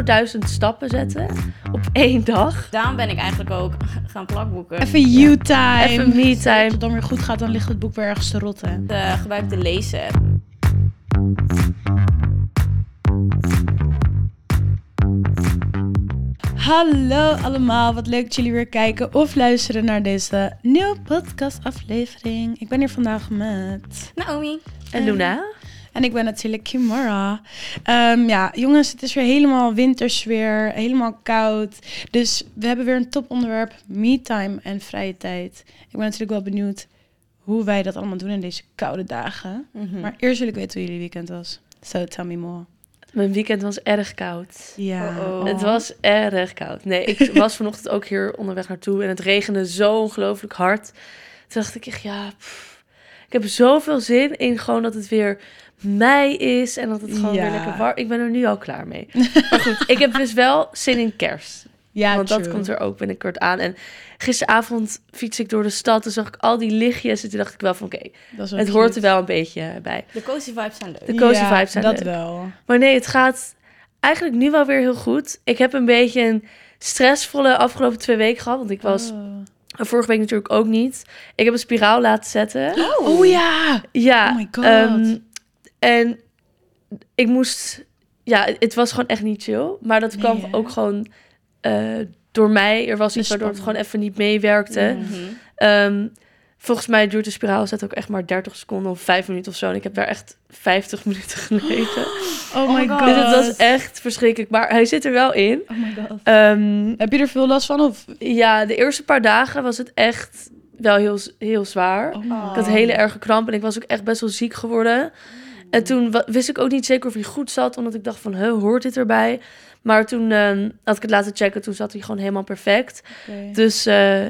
100.000 stappen zetten op één dag. Daarom ben ik eigenlijk ook gaan plakboeken. Even you-time. Even me-time. Als het dan weer goed gaat, dan ligt het boek weer ergens te rotten. uh, gebruik de lezen. Hallo allemaal, wat leuk dat jullie weer kijken of luisteren naar deze nieuwe podcastaflevering. Ik ben hier vandaag met... Naomi. En Luna? En ik ben natuurlijk Kimara. Ehm, ja, jongens, het is weer helemaal wintersfeer, helemaal koud. Dus we hebben weer een toponderwerp, me-time en vrije tijd. Ik ben natuurlijk wel benieuwd hoe wij dat allemaal doen in deze koude dagen. Mhm. Maar eerst wil ik weten hoe jullie weekend was. So tell me more. Mijn weekend was erg koud. Ja. Oh. Het was erg koud. Nee, ik was vanochtend ook hier onderweg naartoe en het regende zo ongelooflijk hard. Toen dacht ik echt, ja, pff, ik heb zoveel zin in gewoon dat het weer mei is en dat het gewoon Ja. weer lekker warm. Ik ben er nu al klaar mee. Maar goed, ik heb dus wel zin in kerst. Ja, want dat komt er ook binnenkort aan. En gisteravond fiets ik door de stad en zag ik al die lichtjes. En toen dacht ik wel van oké, wel het hoort er wel een beetje bij. De cozy vibes zijn leuk. De cozy Ja, vibes zijn dat leuk. wel. Maar nee, het gaat eigenlijk nu wel weer heel goed. Ik heb een beetje een stressvolle afgelopen twee weken gehad. Want ik was Oh. Vorige week natuurlijk ook niet. Ik heb een spiraal laten zetten. Oh ja! Ja. Oh my god. ehm, en ik moest... Ja, het was gewoon echt niet chill. Maar dat Nee, kwam hè? ook gewoon eh, door mij. Er was iets waardoor het gewoon even niet meewerkte. Mhm. Ehm, volgens mij duurt de spiraal zet ook echt maar 30 seconden of 5 minuten of zo. En ik heb daar echt 50 minuten gelegen. Oh my my god. Dus het was echt verschrikkelijk. Maar hij zit er wel in. Oh my god. Ehm, Heb je er veel last van? Of? ja, de eerste paar dagen was het echt wel heel, heel zwaar. Oh my Oh. Ik had hele erge kramp en ik was ook echt best wel ziek geworden. En toen wist ik ook niet zeker of hij goed zat, omdat ik dacht van, huh, hoort dit erbij? Maar toen ehm, had ik het laten checken, toen zat hij gewoon helemaal perfect. Oké. Dus eh,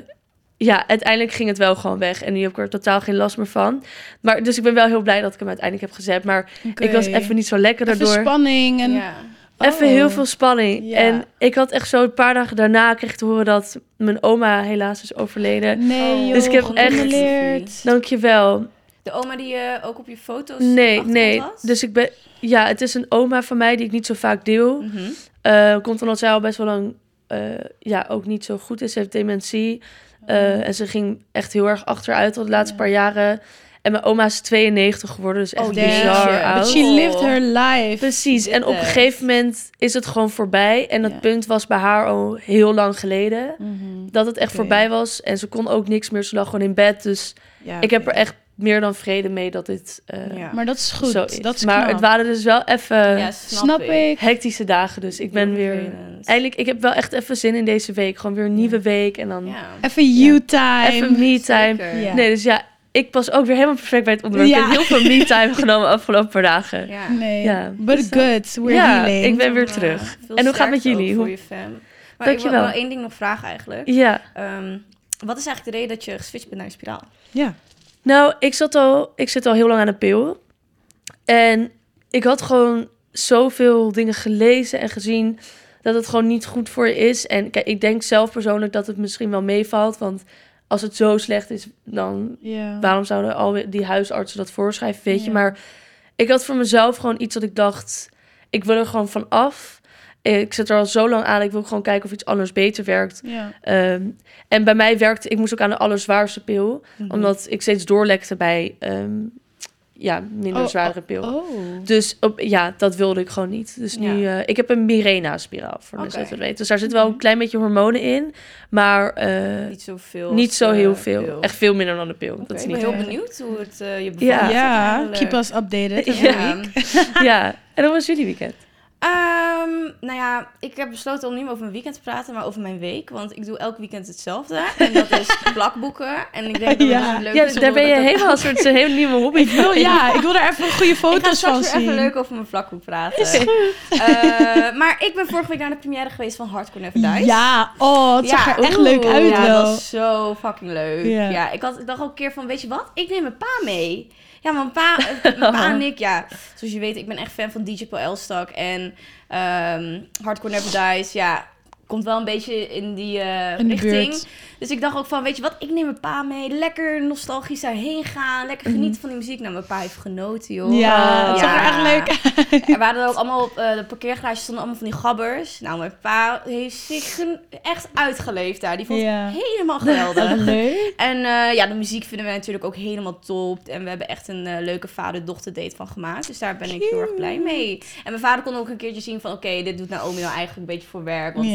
ja, uiteindelijk ging het wel gewoon weg. En nu heb ik er totaal geen last meer van. Maar, dus ik ben wel heel blij dat ik hem uiteindelijk heb gezet. Maar ik was even niet zo lekker Even daardoor. spanning en... Ja. Even Oh. heel veel spanning. Ja. En ik had echt zo een paar dagen daarna kreeg ik te horen dat mijn oma helaas is overleden. Nee, Oh, joh, Dus ik heb echt- gecondoleerd. Dankjewel. De oma die je ook op je foto's Nee, nee. Dus ik ben... Ja, het is een oma van mij die ik niet zo vaak deel. Eh, komt omdat zij al best wel lang... eh, ja, ook niet zo goed is. Ze heeft dementie. Eh, en ze ging echt heel erg achteruit al de laatste paar jaren. En mijn oma is 92 geworden, dus echt Oh, bizar oud. But she lived her life. Precies, en op een gegeven moment is het gewoon voorbij. En dat punt was bij haar al heel lang geleden. Mhm. Dat het echt voorbij was. En ze kon ook niks meer, ze lag gewoon in bed. Dus Ja, ik heb er echt meer dan vrede mee dat dit eh, Ja. Maar dat is goed. zo is. Dat is maar knap. het waren dus wel even Ja, snap, Snap ik. hectische dagen. Dus ik ben weer... vervelend. Eindelijk, ik heb wel echt even zin in deze week. Gewoon weer een nieuwe week. En dan Ja. Even you-time. even me-time. Nee, dus ja, ik pas ook weer helemaal perfect bij het onderwerp. Ja. Ik heb heel veel me-time genomen de afgelopen paar dagen. Ja. Nee, Ja. but Dus, good. We're ja, healing. ik ben weer terug. En hoe gaat het met jullie? voor Hoe- je fam. Maar ik wil wel één ding nog vragen eigenlijk. Ja. Ehm, wat is eigenlijk de reden dat je geswitcht bent naar een spiraal? Ja. Nou, ik, zat al, ik zit al heel lang aan een pil. En ik had gewoon zoveel dingen gelezen en gezien dat het gewoon niet goed voor je is. En kijk, ik denk zelf persoonlijk dat het misschien wel meevalt. Want als het zo slecht is, dan waarom zouden al die huisartsen dat voorschrijven, weet je. Maar ik had voor mezelf gewoon iets dat ik dacht, ik wil er gewoon van af. Ik zit er al zo lang aan, ik wil gewoon kijken of iets anders beter werkt. Ja. Ehm, en bij mij werkte, ik moest ook aan de allerzwaarste pil Mhm. omdat ik steeds doorlekte bij ehm, ja, minder Oh, zware pil. Oh. Dus op, ja, dat wilde ik gewoon niet. Dus nu, eh, ik heb een Mirena-spiraal voor mensen die het weten. Dus daar zit wel een klein beetje hormonen in, maar eh, Niet zoveel. niet zo eh, heel veel. pil. Echt veel minder dan de pil. Oké, dat is ik niet ben heel erg. benieuwd hoe het eh, je bevalt. Ja. Keep us updated. Ja. Ja. ja, en hoe was jullie weekend? Ehm, nou ja, ik heb besloten om niet meer over mijn weekend te praten, maar over mijn week. Want ik doe elk weekend hetzelfde. En dat is plakboeken. En ik denk dat Ja. het leuk Ja, is daar ben je dat helemaal een soort een hele nieuwe hobby. Ik wil, ja, ik wil daar even goede Ik ga foto's van straks weer zien. even leuk over mijn plakboek praten. Eh, maar ik ben vorige week naar de première geweest van Hardcore Never Dies. Ja, oh, het zag Ja, er echt oeh. leuk uit ja, wel. dat was zo fucking leuk. Ja, ik, had, ik dacht ook een keer van, weet je wat? Ik neem mijn pa mee. Ja, mijn pa, mijn pa en ik, ja, zoals je weet, ik ben echt fan van DJ Paul Elstak. En ehm Hardcore Never Dies, ja, komt wel een beetje in die eh, In richting. buurt. Dus ik dacht ook van, weet je wat, ik neem mijn pa mee. Lekker nostalgisch daarheen gaan. Lekker genieten van die muziek. Nou, mijn pa heeft genoten, joh. Mhm. Ja, het Ja. zag er echt leuk uit. Er waren er ook allemaal op eh, de parkeergarage stonden allemaal van die gabbers. Nou, mijn pa heeft zich echt uitgeleefd daar. Die vond Ja. het helemaal geweldig. leuk. En eh, ja, de muziek vinden we natuurlijk ook helemaal top. En we hebben echt een eh, leuke vader-dochter date van gemaakt. Dus daar ben ik heel erg blij mee. En mijn vader kon ook een keertje zien van... Oké, dit doet Naomi nou eigenlijk een beetje voor werk. Want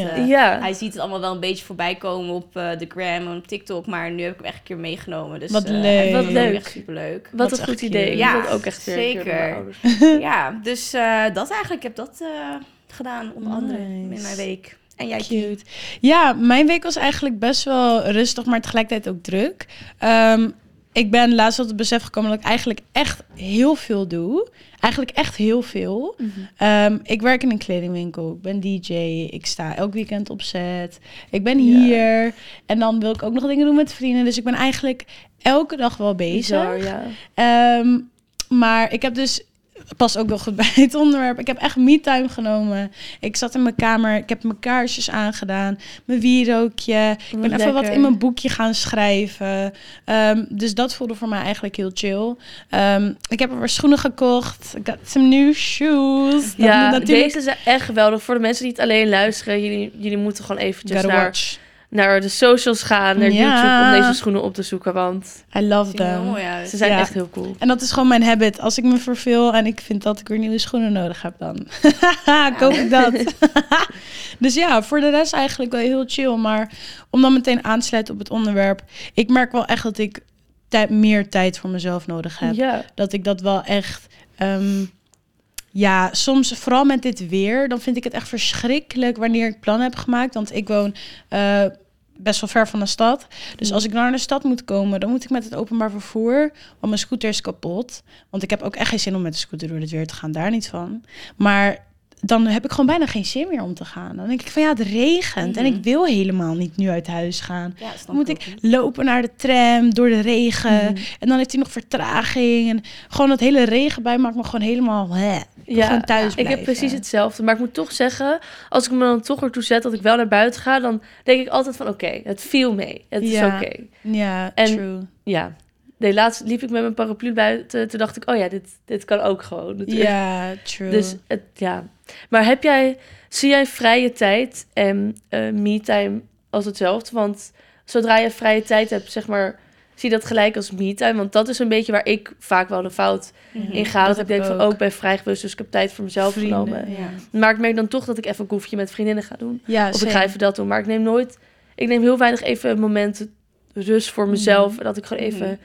hij ziet het allemaal wel een beetje voorbij komen op de gram en op TikTok. Maar nu heb ik hem echt een keer meegenomen. Dus, Wat eh, leuk. Wat leuk. Echt superleuk. Wat een goed idee. Ja, ook echt zeker. ja, dus eh, dat eigenlijk. Ik heb dat eh, gedaan, onder andere in mijn week. En jij, Cute. Ja, mijn week was eigenlijk best wel rustig, maar tegelijkertijd ook druk. Ehm, ik ben laatst tot het besef gekomen dat ik eigenlijk echt heel veel doe. Eigenlijk echt heel veel. Ehm, ik werk in een kledingwinkel. Ik ben DJ. Ik sta elk weekend op set. Ik ben hier. En dan wil ik ook nog dingen doen met vrienden. Dus ik ben eigenlijk elke dag wel bezig. Bizar, ja. Ehm, maar ik heb dus pas ook wel goed bij het onderwerp. Ik heb echt me-time genomen. Ik zat in mijn kamer, ik heb mijn kaarsjes aangedaan, mijn wierookje. Ik ben even wat in mijn boekje gaan schrijven. Ehm, dus dat voelde voor mij eigenlijk heel chill. Ehm, ik heb er weer schoenen gekocht. Ik got some new shoes. Ja, natuurlijk... deze zijn echt geweldig. Voor de mensen die het alleen luisteren, jullie, jullie moeten gewoon eventjes naar, watch. Naar de socials gaan, naar Ja. YouTube, om deze schoenen op te zoeken. Want I love them. mooi uit. ze zijn Ja. echt heel cool. En dat is gewoon mijn habit. Als ik me verveel en ik vind dat ik weer nieuwe schoenen nodig heb, dan koop ik dat. dus ja, voor de rest eigenlijk wel heel chill. Maar om dan meteen aan te sluiten op het onderwerp. Ik merk wel echt dat ik tij- meer tijd voor mezelf nodig heb. Ja, Dat ik dat wel echt... ehm, ja, soms vooral met dit weer, dan vind ik het echt verschrikkelijk wanneer ik plannen heb gemaakt. Want ik woon eh, best wel ver van de stad. Dus als ik naar de stad moet komen, dan moet ik met het openbaar vervoer. Want mijn scooter is kapot. Want ik heb ook echt geen zin om met de scooter door het weer te gaan. Daar niet van. Maar dan heb ik gewoon bijna geen zin meer om te gaan. Dan denk ik van ja, het regent. En Mhm. ik wil helemaal niet nu uit huis gaan. Ja, Dan moet ik lopen naar de tram door de regen. Mhm. En dan heeft hij nog vertraging. En gewoon dat hele regenbui maakt me gewoon helemaal... Hè. Ja. gewoon thuis ik heb precies hetzelfde. Maar ik moet toch zeggen, als ik me dan toch ertoe zet dat ik wel naar buiten ga, dan denk ik altijd van oké, het viel mee. Het is Ja. oké. Ja, En- true. Ja. Nee, laatst liep ik met mijn paraplu buiten. Toen dacht ik, oh ja, dit, dit kan ook gewoon. natuurlijk. Ja, true. Dus het, ja. Maar heb jij, zie jij vrije tijd en eh me-time als hetzelfde? Want zodra je vrije tijd hebt, zeg maar, zie je dat gelijk als me-time? Want dat is een beetje waar ik vaak wel de fout Mhm. in ga. Dat, ik denk ik van, ook. ook bij vrijgewust, dus ik heb tijd voor mezelf Vrienden, genomen. Ja. Maar ik merk dan toch dat ik even een koefje met vriendinnen ga doen. ja, Of ik ga even dat doen. Maar ik neem nooit, ik neem heel weinig even een moment rust voor mezelf. Dat ik gewoon even, Mhm.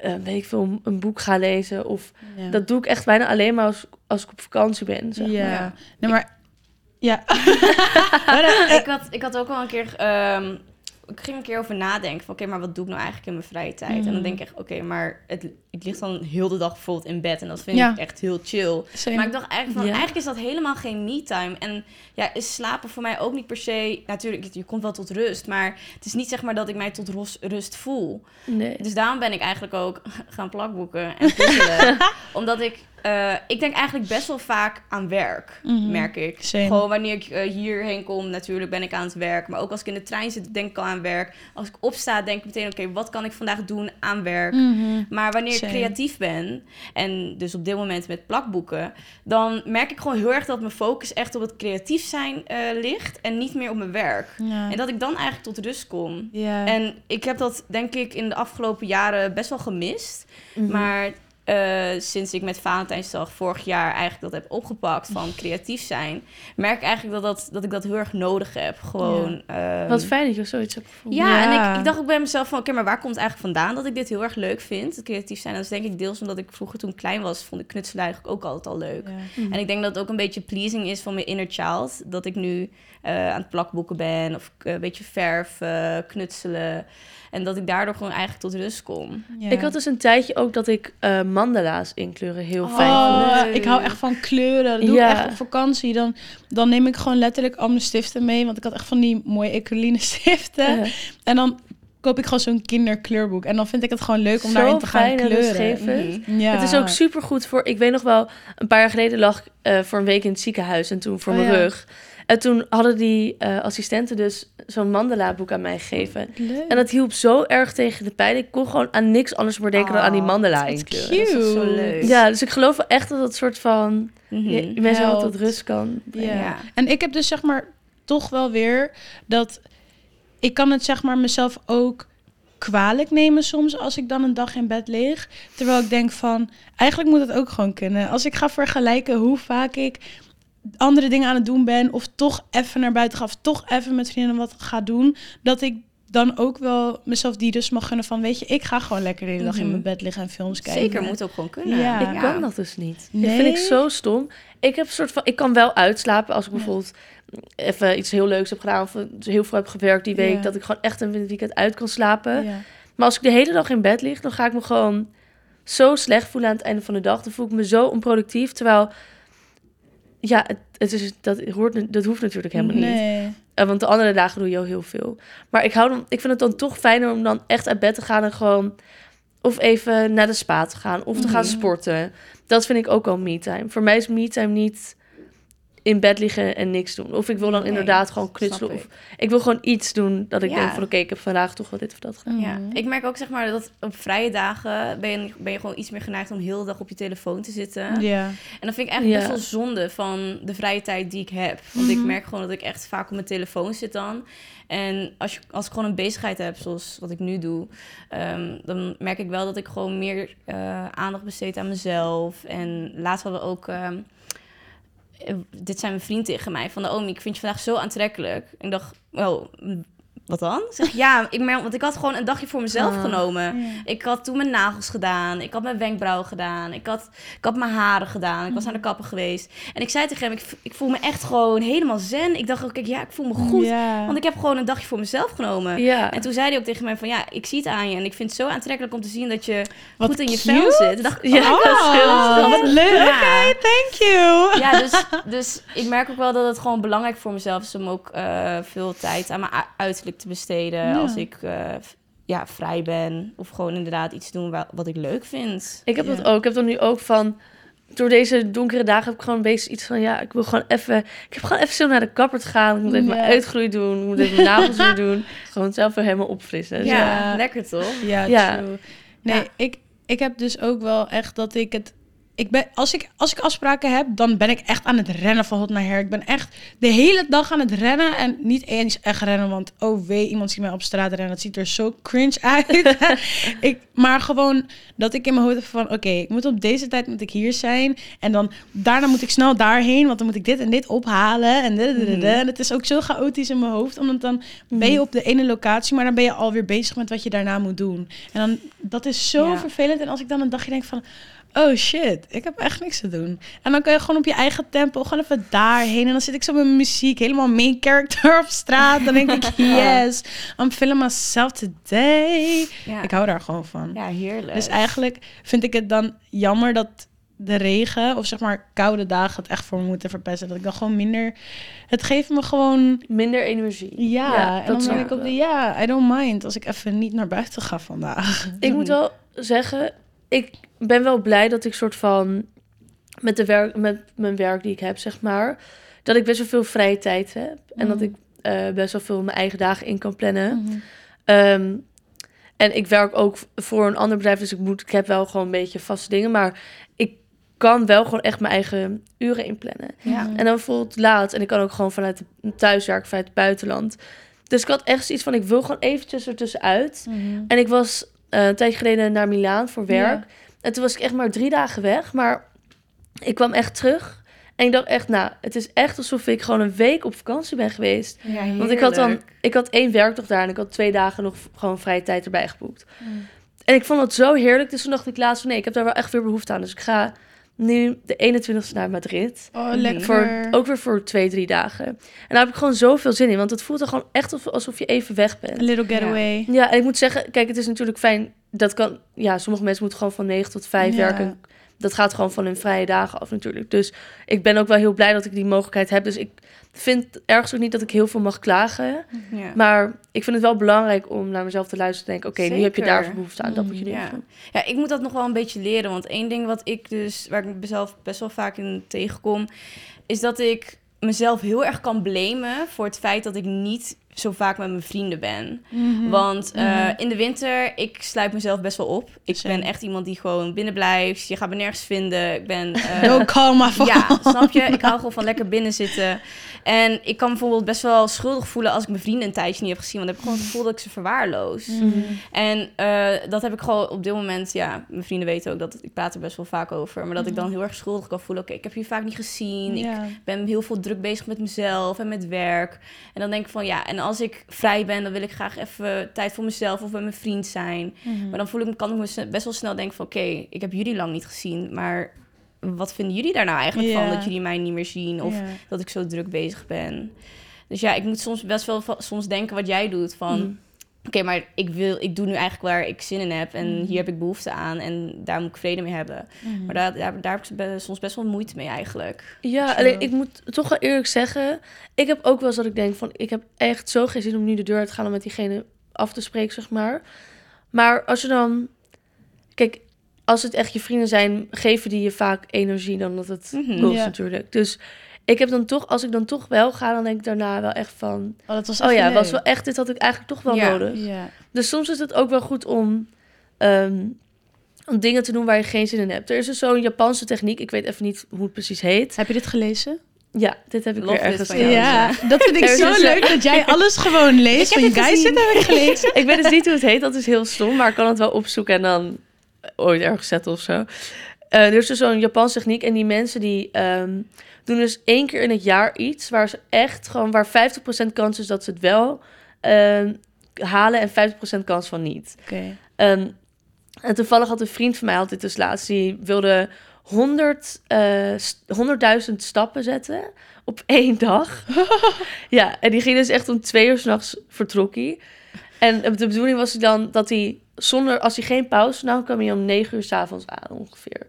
Eh, weet ik veel, een boek ga lezen. Of Ja. dat doe ik echt bijna alleen maar als, als ik op vakantie ben. Zeg maar. ja. Ja. Nee, maar... Ja. ik, had, ik had ook wel een keer... ehm, ik ging een keer over nadenken van... Oké, maar wat doe ik nou eigenlijk in mijn vrije tijd? En dan denk ik echt... Oké, maar het, ik lig dan heel de dag bijvoorbeeld in bed. En dat vind Ja. ik echt heel chill. Same. Maar ik dacht eigenlijk van... Eigenlijk is dat helemaal geen me-time. En ja, is slapen voor mij ook niet per se... Natuurlijk, je komt wel tot rust. Maar het is niet zeg maar dat ik mij tot rust voel. Nee. Dus daarom ben ik eigenlijk ook gaan plakboeken en puzzelen. Omdat ik... eh, ik denk eigenlijk best wel vaak aan werk, Mhm. merk ik. Same. Gewoon wanneer ik eh, hierheen kom, natuurlijk ben ik aan het werk. Maar ook als ik in de trein zit, denk ik al aan werk. Als ik opsta, denk ik meteen, oké, wat kan ik vandaag doen aan werk? Mhm. Maar wanneer ik creatief ben, en dus op dit moment met plakboeken, dan merk ik gewoon heel erg dat mijn focus echt op het creatief zijn eh, ligt en niet meer op mijn werk. En dat ik dan eigenlijk tot rust kom. En ik heb dat denk ik in de afgelopen jaren best wel gemist. Mhm. Maar eh, sinds ik met Valentijnsdag vorig jaar eigenlijk dat heb opgepakt van creatief zijn, merk ik eigenlijk dat, dat, dat ik dat heel erg nodig heb. Gewoon. ehm, Wat fijn dat je zoiets hebt gevonden. ja, Ja. en ik, ik dacht ook bij mezelf van, oké, maar waar komt het eigenlijk vandaan dat ik dit heel erg leuk vind, het creatief zijn? Dat is denk ik deels omdat ik vroeger toen klein was, vond ik knutselen eigenlijk ook altijd al leuk. Ja. Mhm. En ik denk dat het ook een beetje pleasing is van mijn inner child. Dat ik nu eh, aan het plakboeken ben of eh, een beetje verven, knutselen. En dat ik daardoor gewoon eigenlijk tot rust kom. Ja. Ik had dus een tijdje ook dat ik mandala's inkleuren heel fijn Oh, vond. leuk. ik hou echt van kleuren. Dat doe Ja. ik echt op vakantie. Dan, dan neem ik gewoon letterlijk al mijn stiften mee. Want ik had echt van die mooie ecoline stiften. Eh, En dan koop ik gewoon zo'n kinderkleurboek. En dan vind ik het gewoon leuk om Zo daarin te gaan fijn en kleuren. rustgevend. Mhm. Ja. Het is ook supergoed voor... Ik weet nog wel, een paar jaar geleden lag ik eh, voor een week in het ziekenhuis en toen voor Oh, mijn ja. En toen hadden die eh, assistenten dus zo'n mandala-boek aan mij gegeven. Leuk. En dat hielp zo erg tegen de pijn. Ik kon gewoon aan niks anders meer denken dan aan die Oh, mandala inkleuren. cute. Dat is zo leuk. Ja, dus ik geloof wel echt dat dat soort van... Mhm. je, je mensen wel tot rust kan. Ja. Ja. En ik heb dus zeg maar toch wel weer dat ik kan het zeg maar mezelf ook kwalijk nemen soms als ik dan een dag in bed lig. Terwijl ik denk van, eigenlijk moet het ook gewoon kunnen. Als ik ga vergelijken hoe vaak ik andere dingen aan het doen ben... of toch even naar buiten ga of toch even met vrienden wat ga doen... dat ik dan ook wel mezelf die dus mag gunnen van... weet je, ik ga gewoon lekker de hele dag in Mhm. mijn bed liggen en films kijken. Zeker, moet ook gewoon kunnen. Ja. Ik kan dat dus niet. Dat Nee? vind ik zo stom. Ik heb een soort van... Ik kan wel uitslapen als ik bijvoorbeeld even iets heel leuks heb gedaan... of heel veel heb gewerkt die week... Ja. dat ik gewoon echt een weekend uit kan slapen. Ja. Maar als ik de hele dag in bed lig... dan ga ik me gewoon zo slecht voelen aan het einde van de dag. Dan voel ik me zo onproductief. Terwijl... Ja, het, het is, dat, hoort, dat hoeft natuurlijk helemaal niet. Eh, want de andere dagen doe je al heel veel. Maar ik, hou dan, ik vind het dan toch fijner om dan echt uit bed te gaan en gewoon... Of even naar de spa te gaan. Of te gaan Mhm. sporten. Dat vind ik ook al me-time. Voor mij is me-time niet in bed liggen en niks doen. Of ik wil dan Nee, inderdaad gewoon knutselen. Of ik. wil gewoon iets doen dat ik Ja. denk van... Oké, ik heb vandaag toch wel dit of dat gedaan. Ja, Mhm. ik merk ook zeg maar dat op vrije dagen ben je, ben je gewoon iets meer geneigd om heel de dag op je telefoon te zitten. Ja. En dat vind ik eigenlijk Ja. best wel zonde van de vrije tijd die ik heb. Want ik Mhm. merk gewoon dat ik echt vaak op mijn telefoon zit dan. En als, je, als ik gewoon een bezigheid heb, zoals wat ik nu doe, ehm, dan merk ik wel dat ik gewoon meer eh, aandacht besteed aan mezelf. En laatst hadden we ook. ehm, eh, dit zijn mijn vriend tegen mij van Omi, ik vind je vandaag zo aantrekkelijk. En ik dacht, oh, wat dan? Zeg ja, ik merk, want ik had gewoon een dagje voor mezelf Ah. genomen. Ja. Ik had toen mijn nagels gedaan. Ik had mijn wenkbrauwen gedaan. Ik had, ik had mijn haren gedaan. Ik was naar de kapper geweest. En ik zei tegen hem, ik, ik voel me echt gewoon helemaal zen. Ik dacht ook, kijk, ja, ik voel me goed. Want ik heb gewoon een dagje voor mezelf genomen. En toen zei hij ook tegen mij van, ja, ik zie het aan je. En ik vind het zo aantrekkelijk om te zien dat je Wat goed in je vel zit. Dacht ik, Ja, oh, Oh, wat leuk. Ja. Oké, thank you. Ja, dus, dus ik merk ook wel dat het gewoon belangrijk voor mezelf is om ook eh, veel tijd aan mijn u- te besteden. Ja. Als ik eh, ja, vrij ben. Of gewoon inderdaad iets doen wa- wat ik leuk vind. Ik heb Ja. dat ook. Ik heb dan nu ook van... Door deze donkere dagen heb ik gewoon een beetje iets van... Ja, ik wil gewoon even... Ik heb gewoon even zo naar de kapper te gaan. Ik moet even Ja. mijn uitgroei doen. Ik moet even mijn nagels weer doen. Gewoon zelf weer helemaal opfrissen. Ja, Ja. lekker toch? Ja, Ja. true. Nee, Ja. Ik, ik heb dus ook wel echt dat ik het... Ik ben, als, ik, als ik afspraken heb, dan ben ik echt aan het rennen van hot naar her. Ik ben echt de hele dag aan het rennen. En niet eens echt rennen, want oh wee, iemand ziet mij op straat rennen. Dat ziet er zo cringe uit. ik, maar gewoon dat ik in mijn hoofd heb van... Oké, ik moet op deze tijd moet ik hier zijn. En dan daarna moet ik snel daarheen. Want dan moet ik dit en dit ophalen. En. Mhm. en het is ook zo chaotisch in mijn hoofd. Omdat dan ben je op de ene locatie, maar dan ben je alweer bezig met wat je daarna moet doen. En dan, dat is zo Ja. vervelend. En als ik dan een dagje denk van, oh shit, ik heb echt niks te doen. En dan kan je gewoon op je eigen tempo, gewoon even daarheen. En dan zit ik zo met mijn muziek, helemaal main character op straat. Dan denk ik, yes, I'm feeling myself today. Ja, Ik hou daar gewoon van. ja heerlijk. Dus eigenlijk vind ik het dan jammer dat de regen of zeg maar koude dagen het echt voor me moeten verpesten. Dat ik dan gewoon minder... Het geeft me gewoon... Minder energie. Ja, en dan ben ik op de... Ja, I don't mind als ik even niet naar buiten ga vandaag. Ik moet wel zeggen, ik ben wel blij dat ik soort van met, de werk, met mijn werk die ik heb, zeg maar, dat ik best wel veel vrije tijd heb. En dat Mhm. ik eh, best wel veel mijn eigen dagen in kan plannen. Mhm. Ehm, en ik werk ook voor een ander bedrijf, dus ik, moet, ik heb wel gewoon een beetje vaste dingen. Maar ik kan wel gewoon echt mijn eigen uren inplannen. Ja. Mhm. En dan bijvoorbeeld laat. En ik kan ook gewoon vanuit de thuis werken, vanuit het buitenland. Dus ik had echt iets van, ik wil gewoon eventjes ertussenuit. Mhm. En ik was eh, een tijdje geleden naar Milaan voor werk. Ja. En toen was ik echt maar drie dagen weg. Maar ik kwam echt terug. En ik dacht echt, nou, het is echt alsof ik gewoon een week op vakantie ben geweest. Ja, Want ik had dan, ik had één werkdag daar en ik had twee dagen nog gewoon vrije tijd erbij geboekt. Mm. En ik vond het zo heerlijk. Dus toen dacht ik laatst van nee, ik heb daar wel echt weer behoefte aan. Dus ik ga nu de 21ste naar Madrid. Oh, Mhm. lekker. Voor, ook weer voor twee, drie dagen. En daar heb ik gewoon zoveel zin in. Want het voelt er gewoon echt alsof- alsof je even weg bent. A little getaway. Ja, en ik moet zeggen, kijk, het is natuurlijk fijn. Dat kan, ja, sommige mensen moeten gewoon van 9 tot 5 Ja. werken. Dat gaat gewoon van hun vrije dagen af natuurlijk. Dus ik ben ook wel heel blij dat ik die mogelijkheid heb. Dus ik vind ergens ook niet dat ik heel veel mag klagen. Ja. Maar ik vind het wel belangrijk om naar mezelf te luisteren. En denken, oké, nu heb je daar behoefte aan. Dat moet je Ja. even doen. Ja, ik moet dat nog wel een beetje leren. Want één ding wat ik dus, waar ik mezelf best wel vaak in tegenkom, is dat ik mezelf heel erg kan blamen voor het feit dat ik niet zo vaak met mijn vrienden ben. Mhm. Want eh, Mhm. in de winter, ik sluit mezelf best wel op. Ik ben echt iemand die gewoon binnen blijft. Je gaat me nergens vinden. Ik ben... kalm maar ja, snap je? Ik hou gewoon van lekker binnen zitten. En ik kan bijvoorbeeld best wel schuldig voelen als ik mijn vrienden een tijdje niet heb gezien. Want dan heb ik gewoon het gevoel dat ik ze verwaarloos. Mhm. En eh, dat heb ik gewoon op dit moment, ja, mijn vrienden weten ook dat ik praat er best wel vaak over. Maar dat ik dan heel erg schuldig kan voelen. Oké, ik heb je vaak niet gezien. Ik ben heel veel druk bezig met mezelf en met werk. En dan denk ik van ja, en als ik vrij ben, dan wil ik graag even tijd voor mezelf of met mijn vriend zijn. Mhm. Maar dan voel ik, kan ik me best wel snel denken van oké, ik heb jullie lang niet gezien, maar wat vinden jullie daar nou eigenlijk van dat jullie mij niet meer zien of dat ik zo druk bezig ben? Dus ja, ik moet soms best wel soms denken wat jij doet van Mhm. Oké, maar ik wil, ik doe nu eigenlijk waar ik zin in heb en Mhm. hier heb ik behoefte aan en daar moet ik vrede mee hebben. Mhm. Maar daar, daar, daar heb ik soms best wel moeite mee eigenlijk. Ja, alleen ik moet toch wel eerlijk zeggen. Ik heb ook wel eens dat ik denk van... Ik heb echt zo geen zin om nu de deur uit te gaan om met diegene af te spreken, zeg maar. Maar als je dan... Kijk, als het echt je vrienden zijn, geven die je vaak energie dan dat het kost Ja. natuurlijk. Dus ik heb dan toch, als ik dan toch wel ga, dan denk ik daarna wel echt van... Oh, dat was Oh ja, was leuk. wel echt, dit had ik eigenlijk toch wel Ja. nodig. Ja. Dus soms is het ook wel goed om, ehm, om dingen te doen waar je geen zin in hebt. Er is dus zo'n Japanse techniek, ik weet even niet hoe het precies heet. Heb je dit gelezen? Ja, dit heb ik Love weer ergens van jou. Ja, dat vind ik Er zo dus, leuk dat jij alles gewoon leest. Ik Van heb guys, dit heb ik gelezen. Ik weet dus niet hoe het heet, dat is heel stom, maar ik kan het wel opzoeken en dan ooit ergens zetten of zo. Eh, er is dus zo'n Japanse techniek en die mensen die ehm, doen dus één keer in het jaar iets waar ze echt gewoon, waar 50% kans is dat ze het wel ehm, halen en 50% kans van niet. Oké. Ehm, en toevallig had een vriend van mij altijd dus laatst, die wilde 100, eh, st- 100.000 stappen zetten op één dag. ja, en die ging dus echt om twee uur s'nachts vertrok hij. En de bedoeling was dan dat hij zonder, als hij geen pauze nam, kwam hij om negen uur s'avonds aan ongeveer.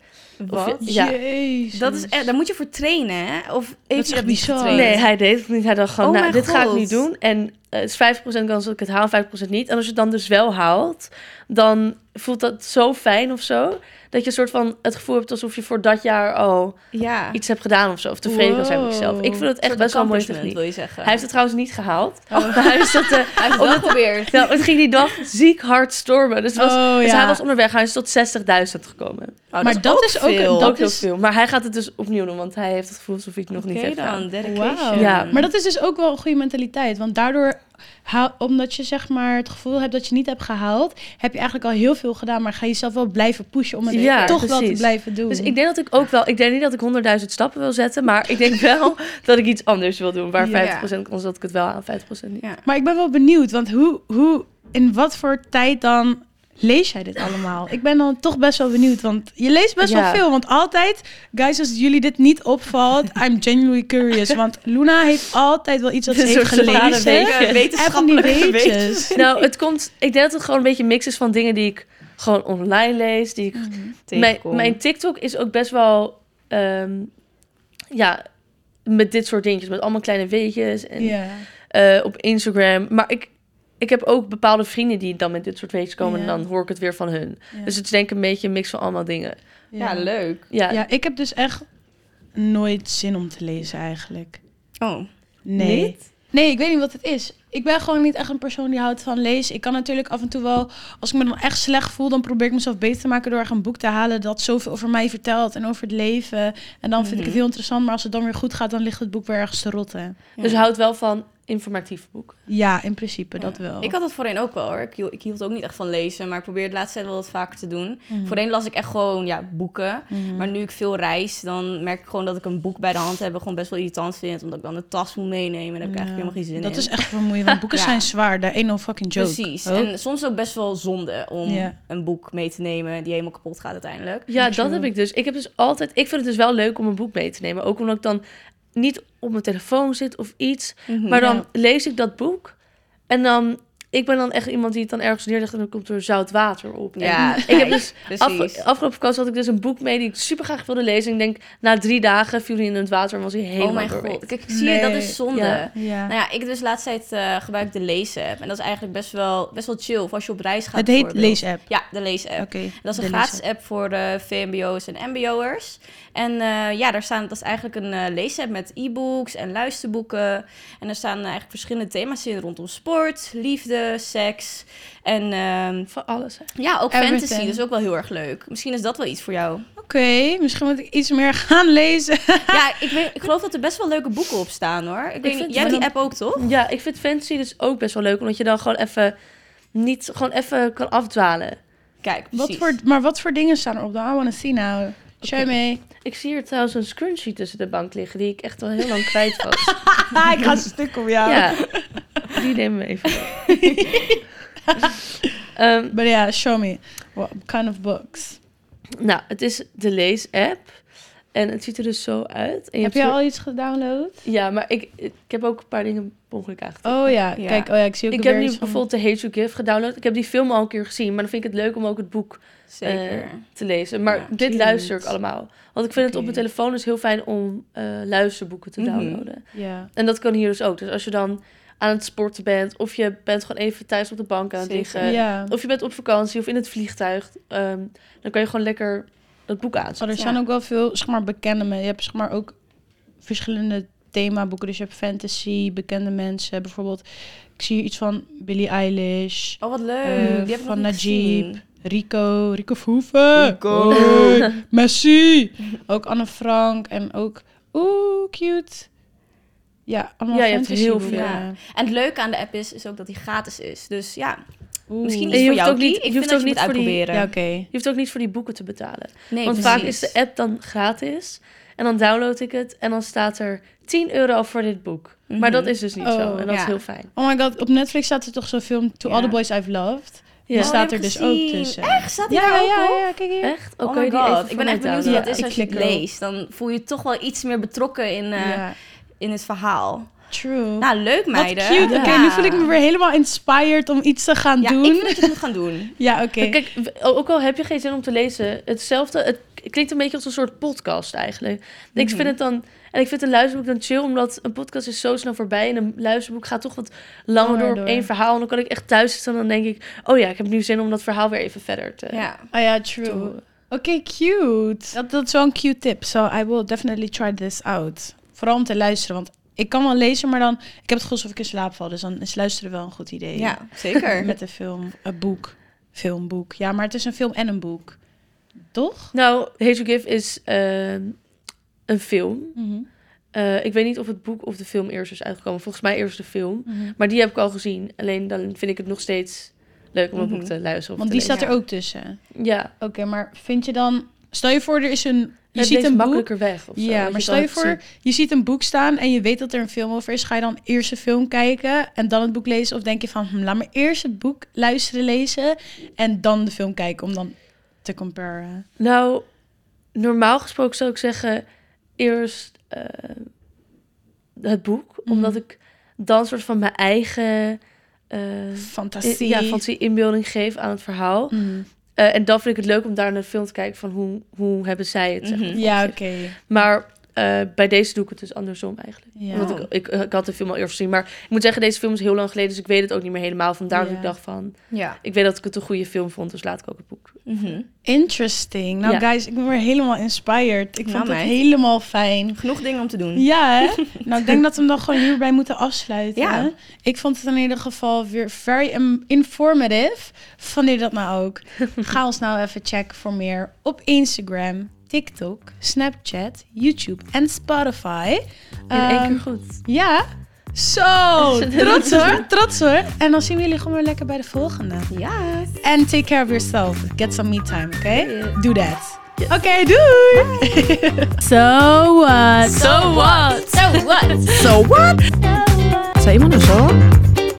Wat? Ja. Jezus. Dat is echt, daar moet je voor trainen, hè? Of heeft is je echt dat niet getraind? Nee, hij deed het niet. Hij dacht gewoon, Oh nou, dit ga ik niet doen. En eh, het is 50% kans dat ik het haal, 50% niet. En als je het dan dus wel haalt, dan voelt dat zo fijn of zo. Dat je een soort van het gevoel hebt alsof je voor dat jaar al Ja. iets hebt gedaan of zo. Of tevreden kan zijn met jezelf. Ik vind het echt best wel een mooie techniek. wil je zeggen. Hij heeft het trouwens niet gehaald. Maar hij, is dat, eh, Hij heeft het wel geprobeerd. nou, het ging die dag ziek hard stormen. Dus, het was, Oh, dus ja. hij was onderweg. Hij is tot 60.000 gekomen. Oh, Maar dat is ook een- dat ook heel is- veel. Maar hij gaat het dus opnieuw doen. Want hij heeft het gevoel alsof hij het nog niet heeft gedaan. Wauw. Ja. Maar dat is dus ook wel een goede mentaliteit. Want daardoor, omdat je zeg maar het gevoel hebt dat je niet hebt gehaald, heb je eigenlijk al heel veel gedaan. Maar ga je jezelf wel blijven pushen om het Ja, toch wel te blijven doen. Dus ik denk dat ik ook wel... Ik denk niet dat ik 100.000 stappen wil zetten. Maar ik denk wel dat ik iets anders wil doen. Waar Ja. 50% kans dat ik het wel aan, 50% niet. Ja. Maar ik ben wel benieuwd, want hoe, hoe, in wat voor tijd dan lees jij dit allemaal? Ik ben dan toch best wel benieuwd, want je leest best Ja. wel veel. Want altijd, guys, als jullie dit niet opvalt, I'm genuinely curious. Want Luna heeft altijd wel iets dat ze heeft gelezen. weetje. En van die Wetenschappelijke weetjes. Nou, het komt... Ik denk dat het gewoon een beetje een mix is van dingen die ik gewoon online lees. Die ik Mijn, Tegenkom. mijn TikTok is ook best wel, ehm, ja, met dit soort dingetjes, met allemaal kleine weetjes en eh, op Instagram. Maar ik, ik heb ook bepaalde vrienden die dan met dit soort weetjes komen Ja. en dan hoor ik het weer van hun. Ja. Dus het is denk ik een beetje een mix van allemaal dingen. Ja, leuk. Ja, Ja, ik heb dus echt nooit zin om te lezen eigenlijk. Oh. Nee. Niet? Nee, ik weet niet wat het is. Ik ben gewoon niet echt een persoon die houdt van lezen. Ik kan natuurlijk af en toe wel, als ik me dan echt slecht voel, dan probeer ik mezelf beter te maken door een boek te halen dat zoveel over mij vertelt en over het leven. En dan vind ik het Mhm. heel interessant, maar als het dan weer goed gaat, dan ligt het boek weer ergens te rotten. Dus houdt wel van informatieve boeken. Ja, in principe, dat wel. Ik had dat voorheen ook wel hoor. Ik hield, ik hield ook niet echt van lezen, maar ik probeer het laatste tijd wel wat vaker te doen. Mhm. Voorheen las ik echt gewoon ja, boeken. Mhm. Maar nu ik veel reis, dan merk ik gewoon dat ik een boek bij de hand heb gewoon best wel irritant vind. Omdat ik dan de tas moet meenemen. En daar heb ik Ja. eigenlijk helemaal geen zin Dat in. is echt vermoeiend, want boeken Ja. zijn zwaar. Daar no fucking joke. Precies. Oh. En soms ook best wel zonde om een boek mee te nemen die helemaal kapot gaat uiteindelijk. Ja, True. dat heb ik dus. Ik heb dus altijd. Ik vind het dus wel leuk om een boek mee te nemen. Ook omdat ik dan niet op mijn telefoon zit of iets. Mhm. Maar dan Ja. lees ik dat boek. En dan ik ben dan echt iemand die het dan ergens neerlegt en dan komt er zout water op. En Ja, ik heb dus precies. af, afgelopen vakantie had ik dus een boek mee die ik super graag wilde lezen. En ik denk, na drie dagen viel hij in het water en was hij helemaal oh mijn god. Kijk, zie je, dat is zonde. Ja. Ja. Nou ja, ik dus laatst tijd eh gebruik de lees-app. En dat is eigenlijk best wel, best wel chill. Of als je op reis gaat het heet. Lees-app. Ja, de lees-app. Oké. Dat is de een gratis app voor de VMBO's en MBO'ers. En eh, ja, daar staan, dat is eigenlijk een eh leesapp met e-books en luisterboeken. En er staan eigenlijk verschillende thema's in rondom sport, liefde, seks. En ehm, Van alles. Hè. ja, ook Everything. fantasy. Dat is ook wel heel erg leuk. Misschien is dat wel iets voor jou. Oké, misschien moet ik iets meer gaan lezen. ja, ik, weet, ik geloof dat er best wel leuke boeken op staan hoor. Ik vind niet, jij hebt die app ook toch? Ja, ik vind fantasy dus ook best wel leuk. Omdat je dan gewoon even niet gewoon even kan afdwalen. Kijk, wat voor, maar wat voor dingen staan er op? I wanna see now. Show me. Ik zie hier trouwens een scrunchie tussen de bank liggen die ik echt al heel lang kwijt was. Ik ga stuk op jou. ja, die nemen we even. Ehm, But yeah, show me. What kind of books? nou, het is de lees-app. En het ziet er dus zo uit. En Heb je al iets gedownload? Ja, maar ik, ik heb ook een paar dingen per ongeluk aangetikt. Oh ja, Ja. kijk, oh ja, ik zie ook ik heb nu van- bijvoorbeeld The Hate You Give gedownload. Ik heb die film al een keer gezien, maar dan vind ik het leuk om ook het boek Zeker. eh, te lezen. Maar Ja, dit cute. luister ik allemaal. Want ik vind het op mijn telefoon dus heel fijn om eh, luisterboeken te Mhm. downloaden. Ja. En dat kan hier dus ook. Dus als je dan aan het sporten bent, of je bent gewoon even thuis op de bank aan het Zeker. liggen, ja. of je bent op vakantie of in het vliegtuig, ehm, dan kan je gewoon lekker dat boek Oh, aanzetten. er zijn ook wel veel, zeg maar, bekende mensen. Je hebt, zeg maar, ook verschillende themaboeken. Dus je hebt fantasy, bekende mensen. Bijvoorbeeld, ik zie hier iets van Billie Eilish, Oh, wat leuk. eh, die ik van Najib. Rico, Rico Verhoeven. Rico. Hey, Messi. ook Anne Frank en ook, oeh, cute. Ja, allemaal Ja, je hebt heel boeken. veel. Ja. En het leuke aan de app is, is ook dat die gratis is. Dus ja, Oeh. misschien je voor hoeft jou, ook niet- je Ik hoeft ook niet voor die- uitproberen. Ja, oké. Je hoeft ook niet voor die boeken te betalen. Nee, Want vaak is de app dan gratis. En dan download ik het. En dan staat er 10 euro voor dit boek. Maar Mhm. dat is dus niet Oh, zo. En dat ja. is heel fijn. Oh my god, op Netflix staat er toch zo'n film To All Ja. the Boys I've Loved. Ja. Die staat Oh, er dus ook tussen. Echt? Staat die Ja, daar ja, ook op? ja, kijk hier. Echt? Oh, kan my die god. even Ik ben echt benieuwd hoe dat is Ja, als je het leest. Dan voel je je toch wel iets meer betrokken in, eh, ja, in het verhaal. true. Nou, leuk Wat meiden. cute. Oké, Ja. nu voel ik me weer helemaal inspired om iets te gaan Ja, doen. ik vind dat je het moet gaan doen. Ja, oké. Kijk, ook al heb je geen zin om te lezen, hetzelfde. Het klinkt een beetje als een soort podcast eigenlijk. Ik Mhm. vind het dan. En ik vind een luisterboek dan chill, omdat een podcast is zo snel voorbij. En een luisterboek gaat toch wat langer door op één verhaal. En dan kan ik echt thuis zitten en dan denk ik... Oh ja, ik heb nu zin om dat verhaal weer even verder te... Ja. Oh ja, true. Oké, cute. Dat, dat is wel een cute tip. So I will definitely try this out. Vooral om te luisteren, want ik kan wel lezen, maar dan... Ik heb het gevoel alsof ik in slaap val, dus dan is luisteren wel een goed idee. ja, zeker. Met een film, een boek, filmboek. Ja, maar het is een film en een boek. Toch? Nou, Hate to Give is ehm, een film. Mhm. Eh, ik weet niet of het boek of de film eerst is uitgekomen. Volgens mij eerst de film. Mhm. Maar die heb ik al gezien. Alleen dan vind ik het nog steeds leuk om een Mhm. boek te luisteren. Of Want te die staat er ook tussen. Ja, Oké, maar vind je dan... Stel je voor, er is een... Je ziet een boek... makkelijker weg. Of zo, Ja, maar stel je voor, je ziet een boek staan en je weet dat er een film over is. Ga je dan eerst de film kijken en dan het boek lezen? Of denk je van, hm, laat me eerst het boek luisteren, lezen en dan de film kijken om dan te comparen? Nou, normaal gesproken zou ik zeggen eerst eh, het boek. Mhm. Omdat ik dan soort van mijn eigen eh, Fantasie. ja, fantasie inbeelding geef aan het verhaal. Mhm. Eh, en dan vind ik het leuk om daar naar de film te kijken van hoe, hoe hebben zij het. Zeg maar, Mhm. Ja, oké. Maar eh, bij deze doe ik het dus andersom eigenlijk. Ja. Omdat ik, ik, ik had de film al eerder gezien. Maar ik moet zeggen, deze film is heel lang geleden. Dus ik weet het ook niet meer helemaal. Vandaar dat Ja. ik dacht van... Ja. Ik weet dat ik het een goede film vond. Dus laat ik ook het boek. Mhm. Interesting. Nou Ja. guys, ik ben weer helemaal inspired. Ik Nou, vond het meid. helemaal fijn. Genoeg dingen om te doen. Ja, hè? nou, ik denk dat we hem dan gewoon hierbij moeten afsluiten. Ja. Ik vond het in ieder geval weer very um, informative. Vond je dat nou ook? Ga ons nou even checken voor meer op Instagram, TikTok, Snapchat, YouTube en Spotify. In één Ehm, keer goed. Ja. Zo, trots hoor, trots hoor. En dan zien we jullie gewoon weer lekker bij de volgende. Ja. En take care of yourself. Get some me time, oké? Yeah. Do that. Oké, doei! So what? So what? So what? So what? Say iemand zo?